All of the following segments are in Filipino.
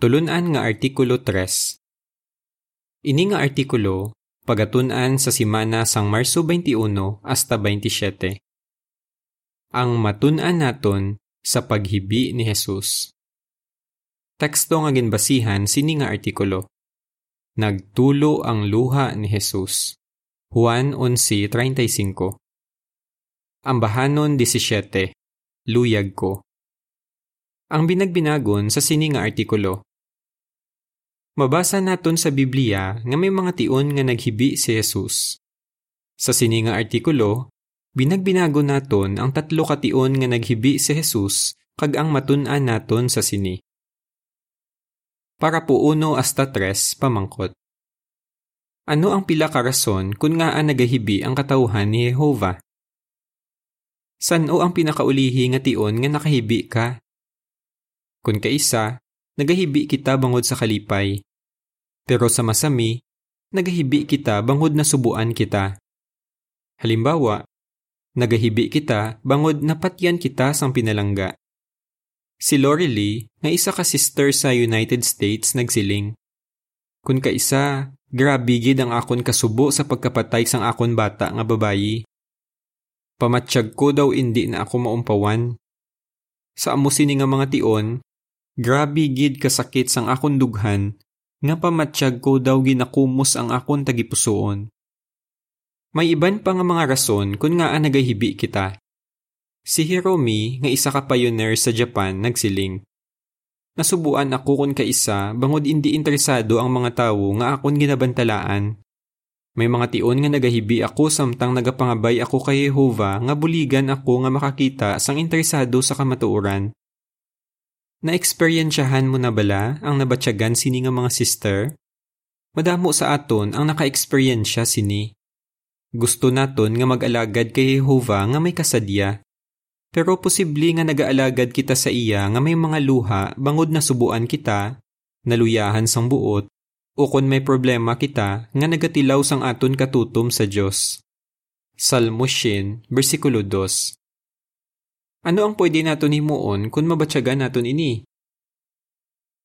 Tulunan nga Artikulo 3 Ini nga artikulo, pagatunan sa simana sang Marso 21 hasta 27. Ang matunan naton sa paghibi ni Jesus. Teksto nga ginbasihan sini nga artikulo. Nagtulo ang luha ni Jesus. Juan 11.35 Ambahanon 17. Luyag ko. Ang binagbinagon sa sini nga artikulo. Mabasa naton sa Biblia nga may mga tion nga naghibi si Jesus. Sa sini nga artikulo, binagbinago naton ang tatlo ka tion nga naghibi si Jesus kag ang matun-an naton sa sini. Para po uno hasta tres pamangkot. Ano ang pila ka rason kung nga ang nagahibi ang katawhan ni Jehovah? San o ang pinakaulihi nga tion nga nakahibi ka? Kung kaisa, nagahibi kita bangod sa kalipay. Pero sa masami, nagahibi kita bangod na subuan kita. Halimbawa, nagahibi kita bangod napatyan kita sang pinalangga. Si Lori Lee, nga isa ka sister sa United States, nagsiling. Kun kaisa, grabe gid ang akon kasubo sa pagkapatay sang akon bata nga babayi. Pamatsyag ko daw indi na ako maumpawan. Sa amo nga mga tion, Grabe gid kasakit sang akon dughan, nga pamatsyag ko daw ginakumos ang akon tagipusoon. May iban pa nga mga rason kung nga nagahibi kita. Si Hiromi nga isa ka pioneer sa Japan nagsiling. Nasubuan ako kun kaisa bangod hindi interesado ang mga tawo nga akon ginabantalaan. May mga tion nga nagahibi ako samtang nagapangabay ako kay Jehovah nga buligan ako nga makakita sang interesado sa kamatuoran. Na-eksperyensyahan mo na bala ang nabatsyagan sini nga mga sister? Madamo sa aton ang naka-eksperyensya sini. Gusto naton nga mag-alagad kay Jehovah nga may kasadya. Pero posible nga nag-aalagad kita sa iya nga may mga luha bangod na subuan kita, naluyahan sang buot, o kon may problema kita nga nagatilaw sang aton katutom sa Dios. Salmo 10, versikulo 2 ano ang pwede naton himuon kung mabatyagan naton ini?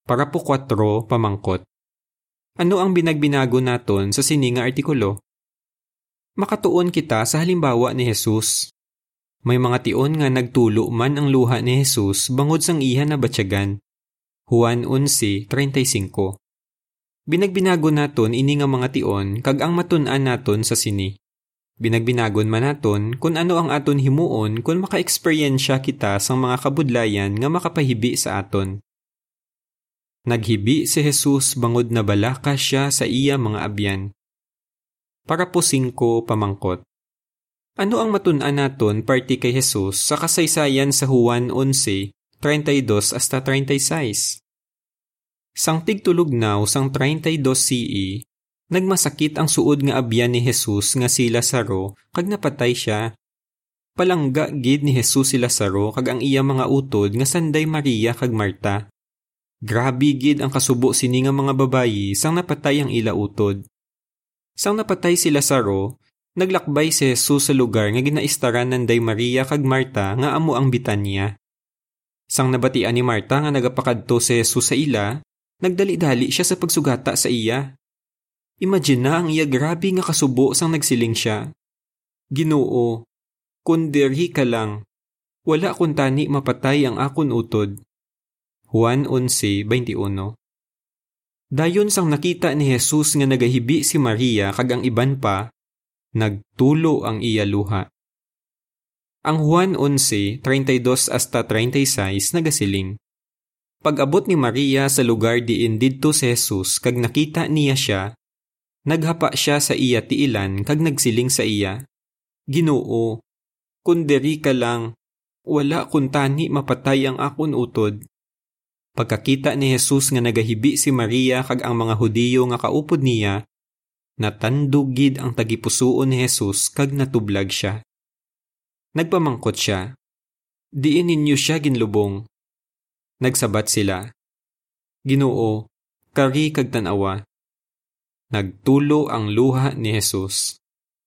Para po 4 pamangkot. Ano ang binagbinago naton sa sininga artikulo? Makatuon kita sa halimbawa ni Jesus. May mga tion nga nagtulo man ang luha ni Jesus bangod sang iha na batyagan. Juan 11.35 Binagbinago naton ini nga mga tion kag ang matun-an naton sa sini. Binagbinagon man naton kung ano ang aton himuon kung maka-eksperyensya kita sa mga kabudlayan nga makapahibi sa aton. Naghibi si Jesus bangod na balaka siya sa iya mga abyan. Para po singko pamangkot. Ano ang matun-an naton parti kay Jesus sa kasaysayan sa Juan 11, 32 hasta 36? Sang tigtulog now sang 32 CE, Nagmasakit ang suod nga abyan ni Jesus nga si Lazaro kag napatay siya. Palangga gid ni Jesus si Lazaro kag ang iya mga utod nga sanday Maria kag Marta. Grabe gid ang kasubo sini nga mga babayi sang napatay ang ila utod. Sang napatay si Lazaro, naglakbay si Jesus sa lugar nga ginaistaran nanday Maria kag Marta nga amo ang Bitanya. Sang nabatian ni Marta nga nagapakadto si Jesus sa ila, nagdali-dali siya sa pagsugata sa iya. Imagine na ang iya grabe nga kasubo sang nagsiling siya. Ginoo, kunderhi ka lang, wala kun tani mapatay ang akon utod. Juan 11:21 Dayon sang nakita ni Jesus nga nagahibi si Maria kag ang iban pa, nagtulo ang iya luha. Ang Juan 11:32 hasta 36 nagasiling. Pag-abot ni Maria sa lugar diin didto si Jesus kag nakita niya siya, Naghapa siya sa iya tiilan kag nagsiling sa iya. Ginoo, kunderi ka lang, wala kun tani mapatay ang akon utod. Pagkakita ni Jesus nga nagahibi si Maria kag ang mga Hudiyo nga kaupod niya, natandugid ang tagipusuon ni Jesus kag natublag siya. Nagpamangkot siya, diin ninyo siya ginlubong. Nagsabat sila, Ginoo, kari kag tanawa, Nagtulo ang luha ni Jesus.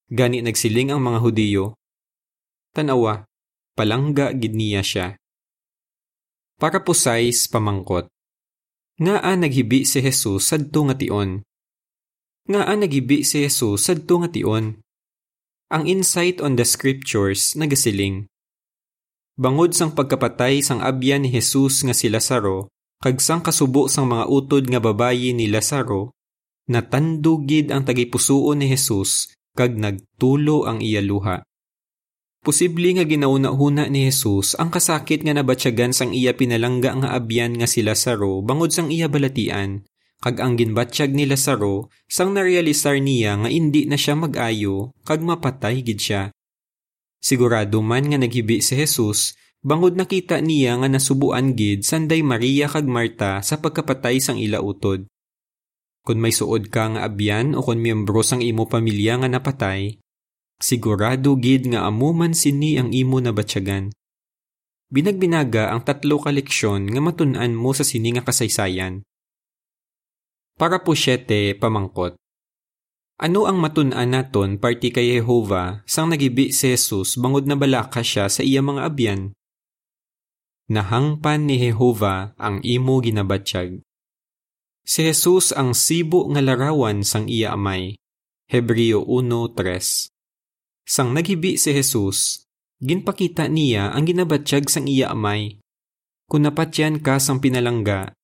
Gani nagsiling ang mga Hudiyo. Tanawa, palangga gid niya siya. Para size pamangkot. Nga naghibi si Jesus sadto nga tion. Nga naghibi si Jesus sadto nga tion. Ang insight on the scriptures nagasiling. Bangod sang pagkapatay sang abyan ni Jesus nga si Lazaro, kag sang kasubo sang mga utod nga babayi ni Lazaro, natandugid ang tagipusuon ni Jesus kag nagtulo ang iya luha. Posible nga ginauna-huna ni Jesus ang kasakit nga nabatsyagan sang iya pinalangga nga abyan nga si Lazaro bangod sang iya balatian, kag ang ginbatsyag ni Lazaro sang narealisar niya nga indi na siya mag-ayo kag mapatay gid siya. Sigurado man nga naghibi si Jesus bangod nakita niya nga nasubuan gid sanday Maria kag Marta sa pagkapatay sang ila utod. Kung may suod ka nga abyan o kung miyembro sang imo pamilya nga napatay, Sigurado gid nga amuman sini ang imo na batsyagan. Binagbinaga ang tatlo ka leksyon nga matun-an mo sa sini nga kasaysayan. Para po siyete pamangkot. Ano ang matun-an naton parti kay Jehova sang nagibi si Jesus bangod na balaka siya sa iya mga abyan? Nahangpan ni Jehova ang imo ginabatsyag. Si Jesus ang sibo nga larawan sang iya amay. Hebreo 1.3 Sang naghibi si Jesus, ginpakita niya ang ginabatsyag sang iya amay. Kung napatyan ka sang pinalangga,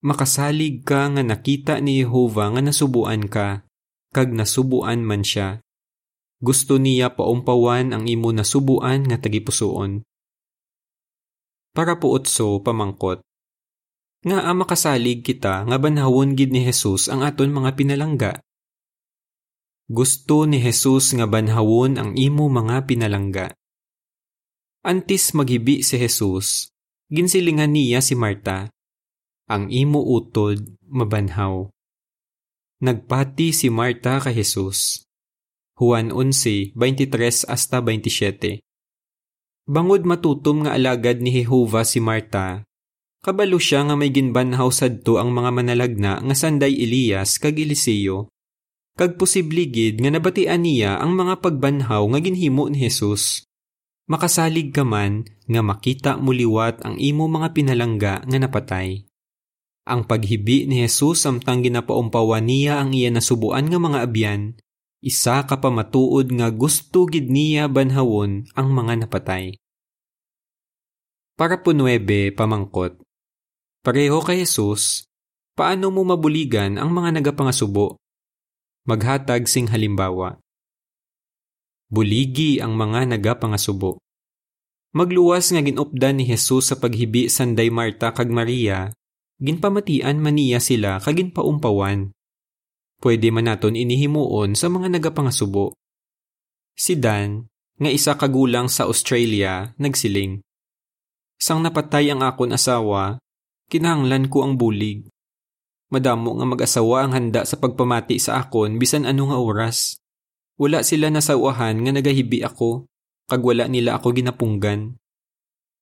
makasalig ka nga nakita ni Jehova nga nasubuan ka, kag nasubuan man siya. Gusto niya paumpawan ang imo nasubuan nga tagipusoon. Para po utso pamangkot. Nga ang makasalig kita nga banhawon gid ni Jesus ang aton mga pinalangga gusto ni Jesus nga banhawon ang imo mga pinalangga. Antis maghibi si Jesus, ginsilingan niya si Marta. Ang imo utod mabanhaw. Nagpati si Marta kay Jesus. Juan 11:23 hasta 27. Bangod matutom nga alagad ni Jehova si Marta, kabalo siya nga may ginbanhaw sadto ang mga manalagna nga sanday Elias kag Eliseo kag posible gid nga nabatian niya ang mga pagbanhaw nga ginhimo ni Jesus. Makasalig ka man nga makita muliwat ang imo mga pinalangga nga napatay. Ang paghibi ni Jesus samtang ginapaumpawan niya ang iya nasubuan nga mga abyan, isa ka pa matuod nga gusto gid niya banhawon ang mga napatay. Para po nuebe pamangkot. Pareho kay Jesus, paano mo mabuligan ang mga nagapangasubo? Maghatag sing halimbawa. Buligi ang mga nagapangasubo. Magluwas nga ginupdan ni Jesus sa paghibi sanday Marta kag Maria, ginpamatian maniya sila kag ginpaumpawan. Pwede man naton inihimuon sa mga nagapangasubo. Si Dan, nga isa kagulang sa Australia, nagsiling. Sang napatay ang akon asawa, kinahanglan ko ang bulig. Madamo nga mag-asawa ang handa sa pagpamati sa akon bisan ano nga oras. Wala sila nasawahan nga nagahibi ako, kag wala nila ako ginapunggan.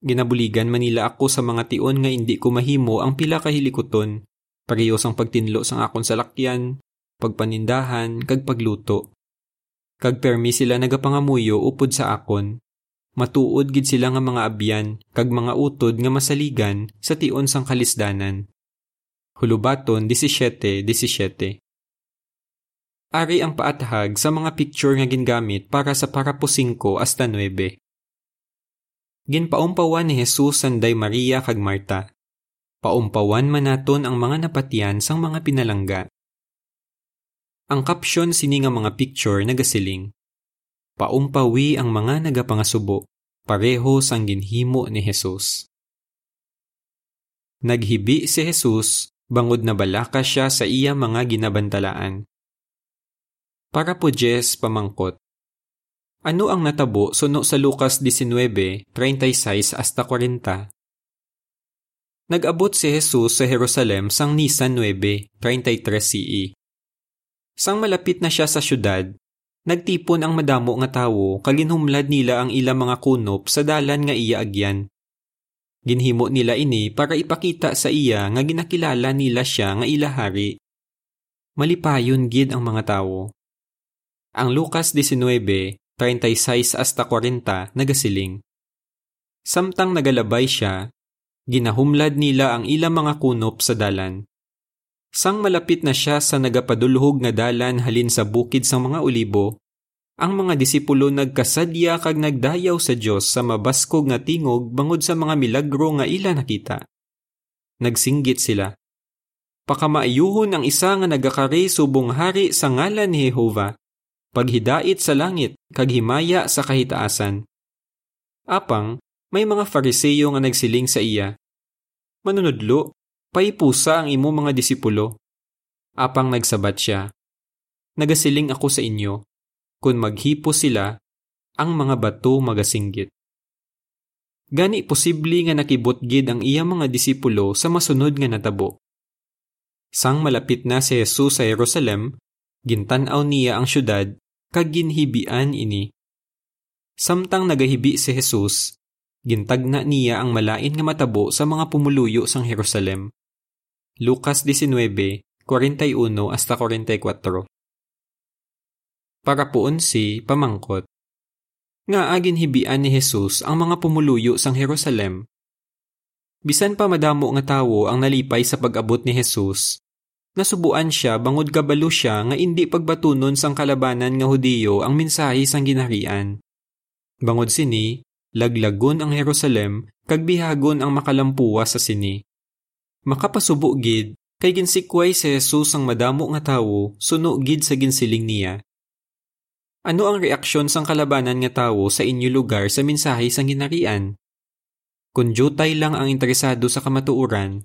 Ginabuligan man nila ako sa mga tion nga hindi ko mahimo ang pila kahilikoton, parehos ang pagtinlo sang akon sa lakyan, pagpanindahan, kag pagluto. Kag permi sila nagapangamuyo upod sa akon. Matuod gid sila nga mga abyan, kag mga utod nga masaligan sa tion sang kalisdanan. Hulubaton 17-17 Ari ang paathag sa mga picture nga gingamit para sa parapo 5 hasta 9. Ginpaumpawan ni Jesus sanday Maria kag Marta. Paumpawan man naton ang mga napatian sang mga pinalangga. Ang caption sini nga mga picture nagasiling. Paumpawi ang mga nagapangasubo, pareho sang ginhimo ni Jesus. Naghibi si Jesus bangod na balaka siya sa iya mga ginabantalaan. Para po Jess pamangkot. Ano ang natabo suno sa Lucas 19:36 hasta 40? Nag-abot si Jesus sa Jerusalem sang Nisan 9:33 CE. Sang malapit na siya sa syudad, nagtipon ang madamo nga tawo kaginhumlad nila ang ilang mga kunop sa dalan nga iya agyan. Ginhimo nila ini para ipakita sa iya nga ginakilala nila siya nga ilahari. Malipayon gid ang mga tawo. Ang Lucas 19:36 hasta 40 nagasiling. Samtang nagalabay siya, ginahumlad nila ang ilang mga kunop sa dalan. Sang malapit na siya sa nagapadulhog nga dalan halin sa bukid sang mga olibo, ang mga disipulo nagkasadya kag nagdayaw sa Dios sa mabaskog nga tingog bangod sa mga milagro nga ila nakita. Nagsinggit sila. Pakamaayuhon ang isa nga nagakari subong hari sa ngalan ni Jehova, paghidait sa langit kag himaya sa kahitaasan. Apang, may mga fariseyo nga nagsiling sa iya. Manunudlo, paipusa ang imo mga disipulo. Apang nagsabat siya. Nagasiling ako sa inyo, kung maghipo sila, ang mga bato magasinggit. Gani posible nga nakibutgid ang iya mga disipulo sa masunod nga natabo. Sang malapit na si Jesus sa Jerusalem, gintan-aw niya ang syudad kag ginhibian ini. Samtang nagahibi si Jesus, gintagna niya ang malain nga matabo sa mga pumuluyo sang Jerusalem. Lucas 19:41 hasta 44 para poon si pamangkot. Nga agin hibian ni Jesus ang mga pumuluyo sang Jerusalem. Bisan pa madamo nga tawo ang nalipay sa pag-abot ni Jesus, nasubuan siya bangod kabalo siya nga indi pagbatunon sang kalabanan nga Hudiyo ang mensahe sang ginarian. Bangod sini, laglagon ang Jerusalem kag bihagon ang makalampuwa sa sini. Makapasubo gid kay ginsikway si Jesus ang madamo nga tawo suno gid sa ginsiling niya. Ano ang reaksyon sang kalabanan nga tawo sa inyo lugar sa mensahe sang ginarian? Kung jutay lang ang interesado sa kamatuuran,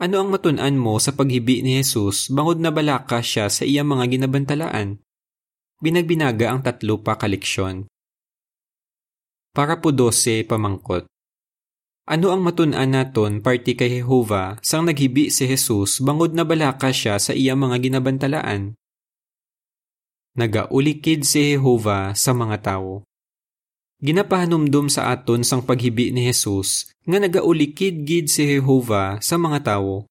ano ang matunan mo sa paghibi ni Jesus bangod na balaka siya sa iyang mga ginabantalaan? Binagbinaga ang tatlo pa kaleksyon. Para po 12 pamangkot. Ano ang matunan naton parti kay Jehova sang naghibi si Jesus bangod na balaka siya sa iyang mga ginabantalaan? nagaulikid si Jehova sa mga tao. Ginapahanumdum sa aton sang paghibi ni Jesus nga nagaulikid gid si Jehova sa mga tao.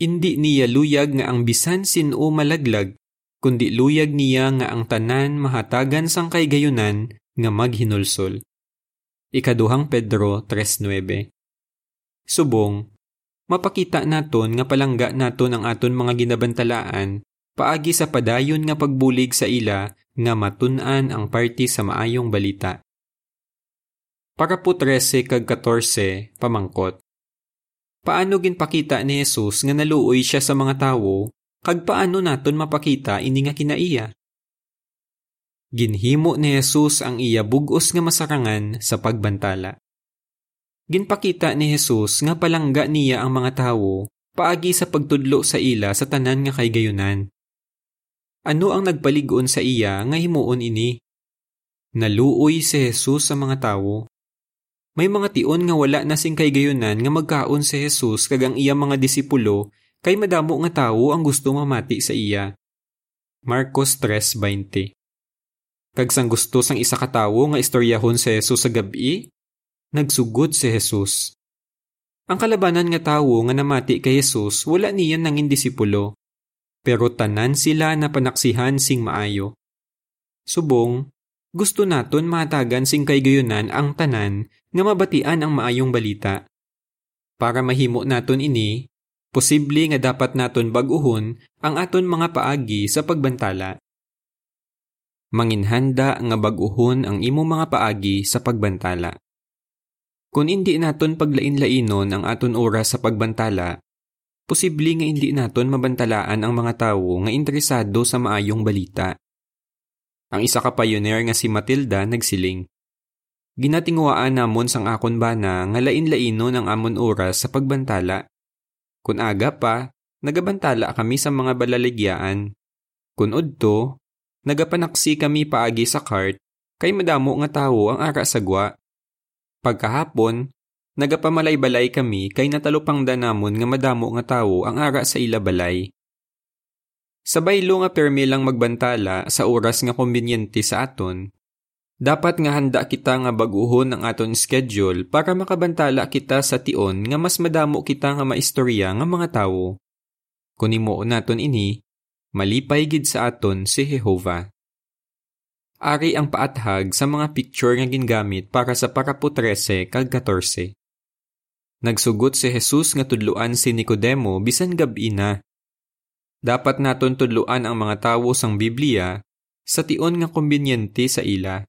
Indi niya luyag nga ang bisan sino malaglag, kundi luyag niya nga ang tanan mahatagan sang kaygayunan nga maghinulsol. Ikaduhang Pedro 3.9 Subong, mapakita naton nga palangga naton ang aton mga ginabantalaan paagi sa padayon nga pagbulig sa ila nga matun-an ang party sa maayong balita. Para po 13 kag 14 pamangkot. Paano ginpakita ni Jesus nga naluoy siya sa mga tawo kag paano naton mapakita ini nga kinaiya? Ginhimo ni Jesus ang iya bugos nga masarangan sa pagbantala. Ginpakita ni Jesus nga palangga niya ang mga tawo paagi sa pagtudlo sa ila sa tanan nga kay gayunan. Ano ang nagpaligon sa iya nga himuon ini? Naluoy si Jesus sa mga tawo. May mga tion nga wala na sing kay gayunan nga magkaon si Jesus kag ang iya mga disipulo kay madamo nga tawo ang gusto mamati sa iya. Marcos 3.20 Kag sang gusto sang isa ka tawo nga istoryahon si Jesus sa gabi, nagsugod si Jesus. Ang kalabanan nga tawo nga namati kay Jesus wala niyan nangin disipulo pero tanan sila na panaksihan sing maayo. Subong, gusto naton matagan sing kay gayunan ang tanan nga mabatian ang maayong balita. Para mahimo naton ini, posible nga dapat naton baguhon ang aton mga paagi sa pagbantala. Manginhanda nga baguhon ang imo mga paagi sa pagbantala. Kung hindi naton paglain-lainon ang aton oras sa pagbantala, posible nga hindi naton mabantalaan ang mga tawo nga interesado sa maayong balita. Ang isa ka pioneer nga si Matilda nagsiling. Ginatingwaan namon sang akon bana nga lain-lainon ang amon oras sa pagbantala. Kun aga pa, nagabantala kami sa mga balaligyaan. Kun udto, nagapanaksi kami paagi sa cart kay madamo nga tawo ang ara sagwa. Pagkahapon, Nagapamalay-balay kami kay natalupang danamon nga madamo nga tawo ang ara sa ila balay. Sabay lo nga permi lang magbantala sa oras nga kombinyente sa aton. Dapat nga handa kita nga baguhon ang aton schedule para makabantala kita sa tion nga mas madamo kita nga maistorya nga mga tawo. Kunimo naton ini, malipay gid sa aton si Jehova. Ari ang paathag sa mga picture nga gingamit para sa parapo 13 kag 14. Nagsugot si Jesus nga tudluan si Nicodemo bisan gabi na. Dapat naton tudluan ang mga tawo sang Biblia sa tion nga kombinyente sa ila.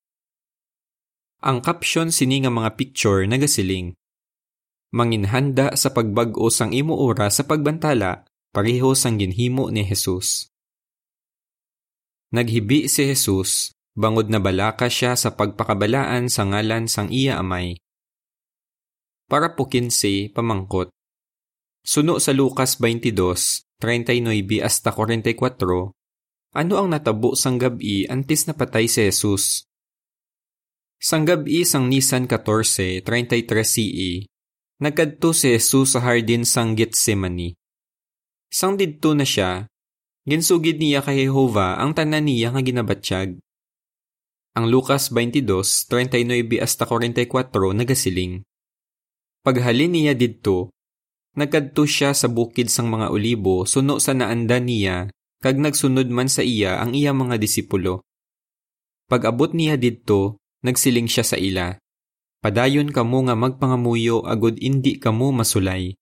Ang caption sini nga mga picture nagasiling. Manginhanda sa pagbag-o sang imo ora sa pagbantala pareho sang ginhimo ni Jesus. Naghibi si Jesus, bangod na balaka siya sa pagpakabalaan sa ngalan sang iya amay. Para po 15, pamangkot. Suno sa Lucas 22, 39 hasta 44, ano ang natabo sang gabi antes na patay si Jesus? Sang gabi sang Nisan 14, 33 CE, nagkadto si Jesus sa hardin sang Gethsemane. Sang didto na siya, ginsugid niya kay Jehova ang tanan niya nga ginabatsyag. Ang Lucas 22, 39 hasta 44 nagasiling. Paghalin niya didto, Nagkadto siya sa bukid sang mga olibo suno sa naanda niya kag nagsunod man sa iya ang iya mga disipulo. Pag-abot niya didto, nagsiling siya sa ila. Padayon kamo nga magpangamuyo agud indi kamo masulay.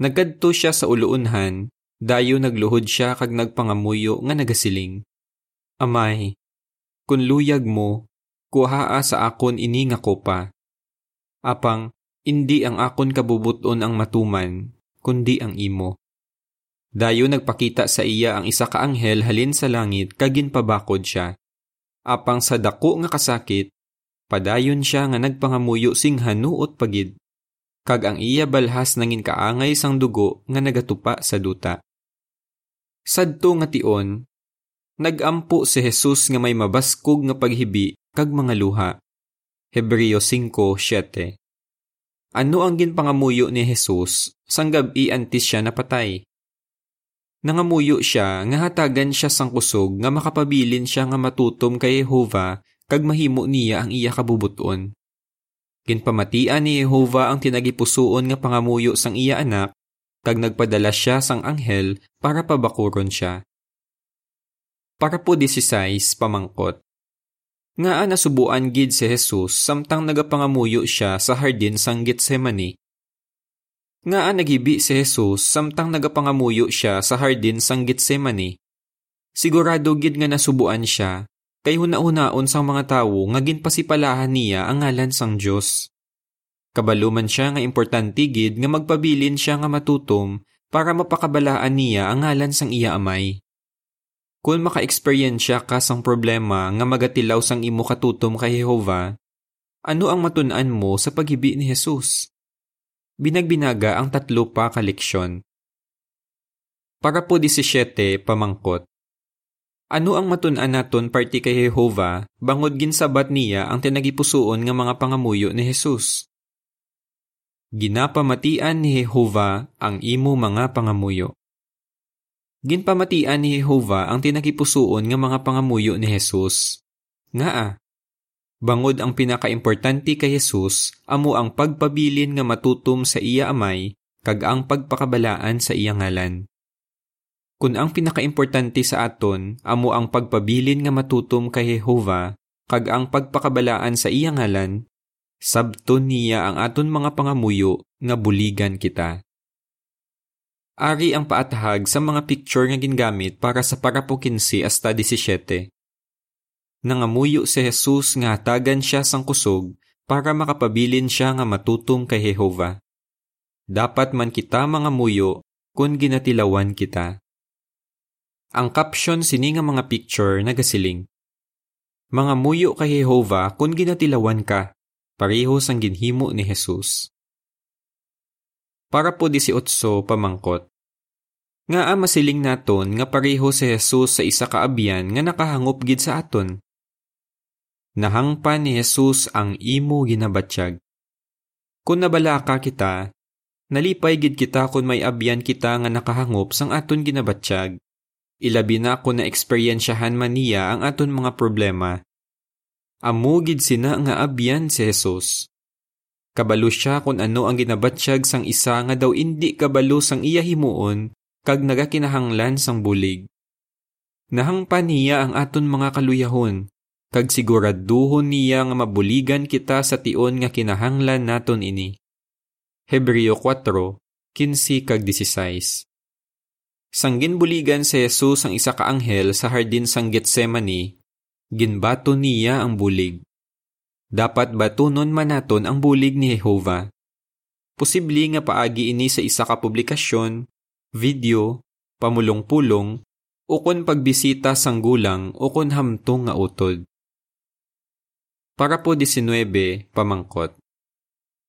Nagkadto siya sa uluunhan, dayo nagluhod siya kag nagpangamuyo nga nagasiling. Amay, kun luyag mo, kuhaa sa akon ini nga kopa. Apang, hindi ang akon kabubuton ang matuman, kundi ang imo. Dayo nagpakita sa iya ang isa ka anghel halin sa langit kagin pabakod siya. Apang sa dako nga kasakit, padayon siya nga nagpangamuyo sing hanuot pagid. Kag ang iya balhas nangin kaangay sang dugo nga nagatupa sa duta. Sadto nga tion, nagampo si Jesus nga may mabaskog nga paghibi kag mga luha. Hebreo 5:7 ano ang ginpangamuyo ni Jesus sang gabi antis siya napatay? Nangamuyo siya nga hatagan siya sang kusog nga makapabilin siya nga matutom kay Jehova kag mahimo niya ang iya kabubuton. Ginpamatian ni Jehova ang tinagipusoon nga pangamuyo sang iya anak kag nagpadala siya sang anghel para pabakuron siya. Para po 16 pamangkot. Nga nasubuan gid si Jesus samtang nagapangamuyo siya sa hardin sang Getsemani. Nga nagibi si Jesus samtang nagapangamuyo siya sa hardin sang Getsemani. Sigurado gid nga nasubuan siya kay huna-hunaon sang mga tawo nga ginpasipalahan niya ang ngalan sang Dios. Kabaluman siya nga importante gid nga magpabilin siya nga matutom para mapakabalaan niya ang ngalan sang iya amay. Kung maka-experiensya ka sang problema nga magatilaw sang imo katutom kay Jehova, ano ang matunan mo sa paghibi ni Jesus? Binagbinaga ang tatlo pa ka leksyon. Para po 17 pamangkot. Ano ang matunan naton parti kay Jehova bangod ginsabat niya ang tinagipusoon nga mga pangamuyo ni Jesus? Ginapamatian ni Jehova ang imo mga pangamuyo. Ginpamatian ni Jehova ang tinakipusoon nga mga pangamuyo ni Jesus. Nga ah, bangod ang pinakaimportante kay Jesus amo ang pagpabilin nga matutom sa iya amay kag ang pagpakabalaan sa iya ngalan. Kung ang pinakaimportante sa aton amo ang pagpabilin nga matutom kay Jehova kag ang pagpakabalaan sa iya ngalan, sabton niya ang aton mga pangamuyo nga buligan kita. Ari ang paatahag sa mga picture nga gingamit para sa parapo 15 hasta 17. Nangamuyo si Jesus nga hatagan siya sang kusog para makapabilin siya nga matutom kay Jehova. Dapat man kita mga muyo kung ginatilawan kita. Ang caption sini nga mga picture nagasiling. Mga muyo kay Jehova kung ginatilawan ka, pareho sang ginhimo ni Jesus. Para po 18 pamangkot. Nga a masiling naton nga pareho si Jesus sa isa ka abyan nga nakahangop gid sa aton. Nahangpan ni Jesus ang imo ginabatsyag. Kung nabalaka kita, nalipay gid kita kung may abyan kita nga nakahangop sang aton ginabatsyag. Ilabi na kung na-eksperyensyahan man niya ang aton mga problema. Amugid sina nga abyan si Jesus. Kabalo siya kung ano ang ginabatsyag sang isa nga daw indi kabalo sang iya himuon kag nagakinahanglan sang bulig. Nahangpan niya ang aton mga kaluyahon, kag siguraduhon niya nga mabuligan kita sa tion nga kinahanglan naton ini. Hebreo 4, 15 kag 16 Sang ginbuligan si Jesus ang isa ka anghel sa hardin sang Getsemani, ginbato niya ang bulig. Dapat batunon man naton ang bulig ni Jehova. Posible nga paagi ini sa isa ka publikasyon, video, pamulong-pulong, o kon pagbisita sang gulang o kon hamtong nga utod. Para po 19, pamangkot.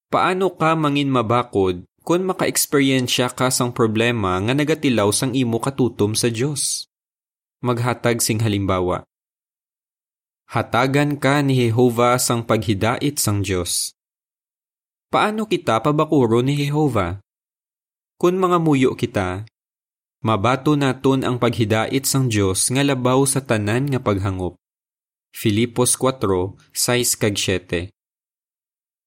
Paano ka mangin mabakod kung maka-eksperyensya ka sang problema nga nagatilaw sang imo katutom sa Dios? Maghatag sing halimbawa. Hatagan ka ni Jehova sang paghidait sang Diyos. Paano kita pabakuro ni Jehova? Kung mga muyo kita, mabato naton ang paghidait sang Diyos nga labaw sa tanan nga paghangop. Filipos 4, 6 kag 7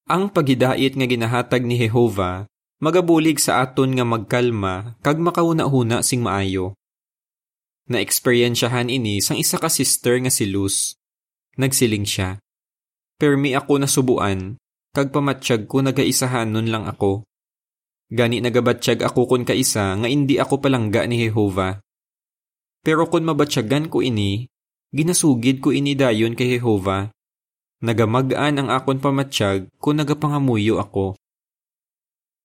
Ang paghidait nga ginahatag ni Jehova magabulig sa aton nga magkalma kag makauna-huna sing maayo. Na-eksperyensyahan ini sang isa ka sister nga si Luz Nagsiling siya. Permi ako nasubuan, kag pamatsyag ko nagaisahan nun lang ako. Gani nagabatsyag ako kun kaisa nga indi ako palangga ni Jehova. Pero kun mabatsyagan ko ini, ginasugid ko ini dayon kay Jehova. Nagamagaan ang akon pamatsyag kung nagapangamuyo ako.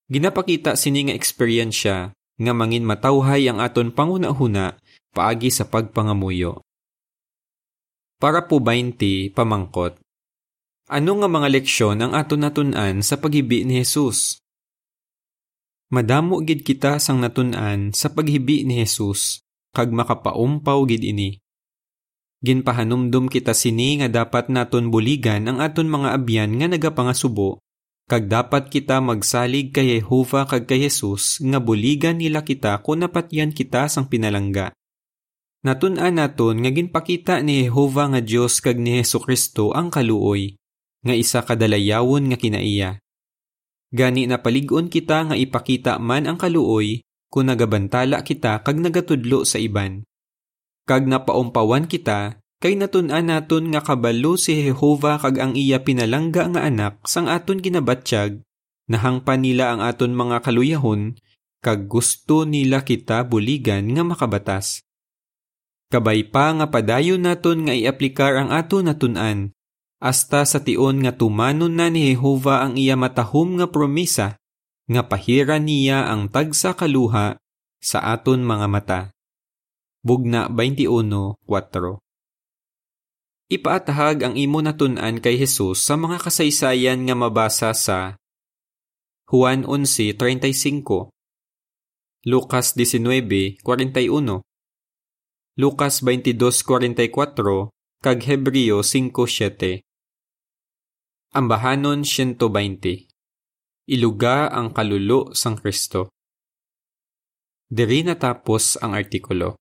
Ginapakita sini nga eksperyensya nga mangin matawhay ang aton panguna-huna paagi sa pagpangamuyo. Para po 20, pamangkot. Ano nga mga leksyon ang aton natunan sa paghibi ni Jesus? Madamo gid kita sang natunan sa paghibi ni Jesus, kag makapaumpaw gid ini. Ginpahanumdum kita sini nga dapat naton buligan ang aton mga abyan nga nagapangasubo, kag dapat kita magsalig kay Jehova kag kay Jesus nga buligan nila kita kung napatyan kita sang pinalangga. Natun-an naton nga ginpakita ni Jehova nga Dios kag ni Hesus Kristo ang kaluoy, nga isa kadalayawon nga kinaiya. Gani napalig-on kita nga ipakita man ang kaluoy kung nagabantala kita kag nagatudlo sa iban. Kag napaumpawan kita kay natun-an naton nga kabalo si Jehova kag ang iya pinalangga nga anak sang aton ginabatsyag, nahangpan nila ang aton mga kaluyahon kag gusto nila kita buligan nga makabatas. Kabay pa nga padayon naton nga iaplikar ang ato natunan. Asta sa tion nga tumanon na ni Jehova ang iya matahom nga promisa, nga pahira niya ang tagsa kaluha sa aton mga mata. Bugna 21.4 Ipaatahag ang imo natunan kay Jesus sa mga kasaysayan nga mabasa sa Juan 11.35 Lucas 19.41 Lucas 22.44 kag Hebreo 5.7 Ambahanon 120 Iluga ang kalulo sang Kristo. Diri natapos ang artikulo.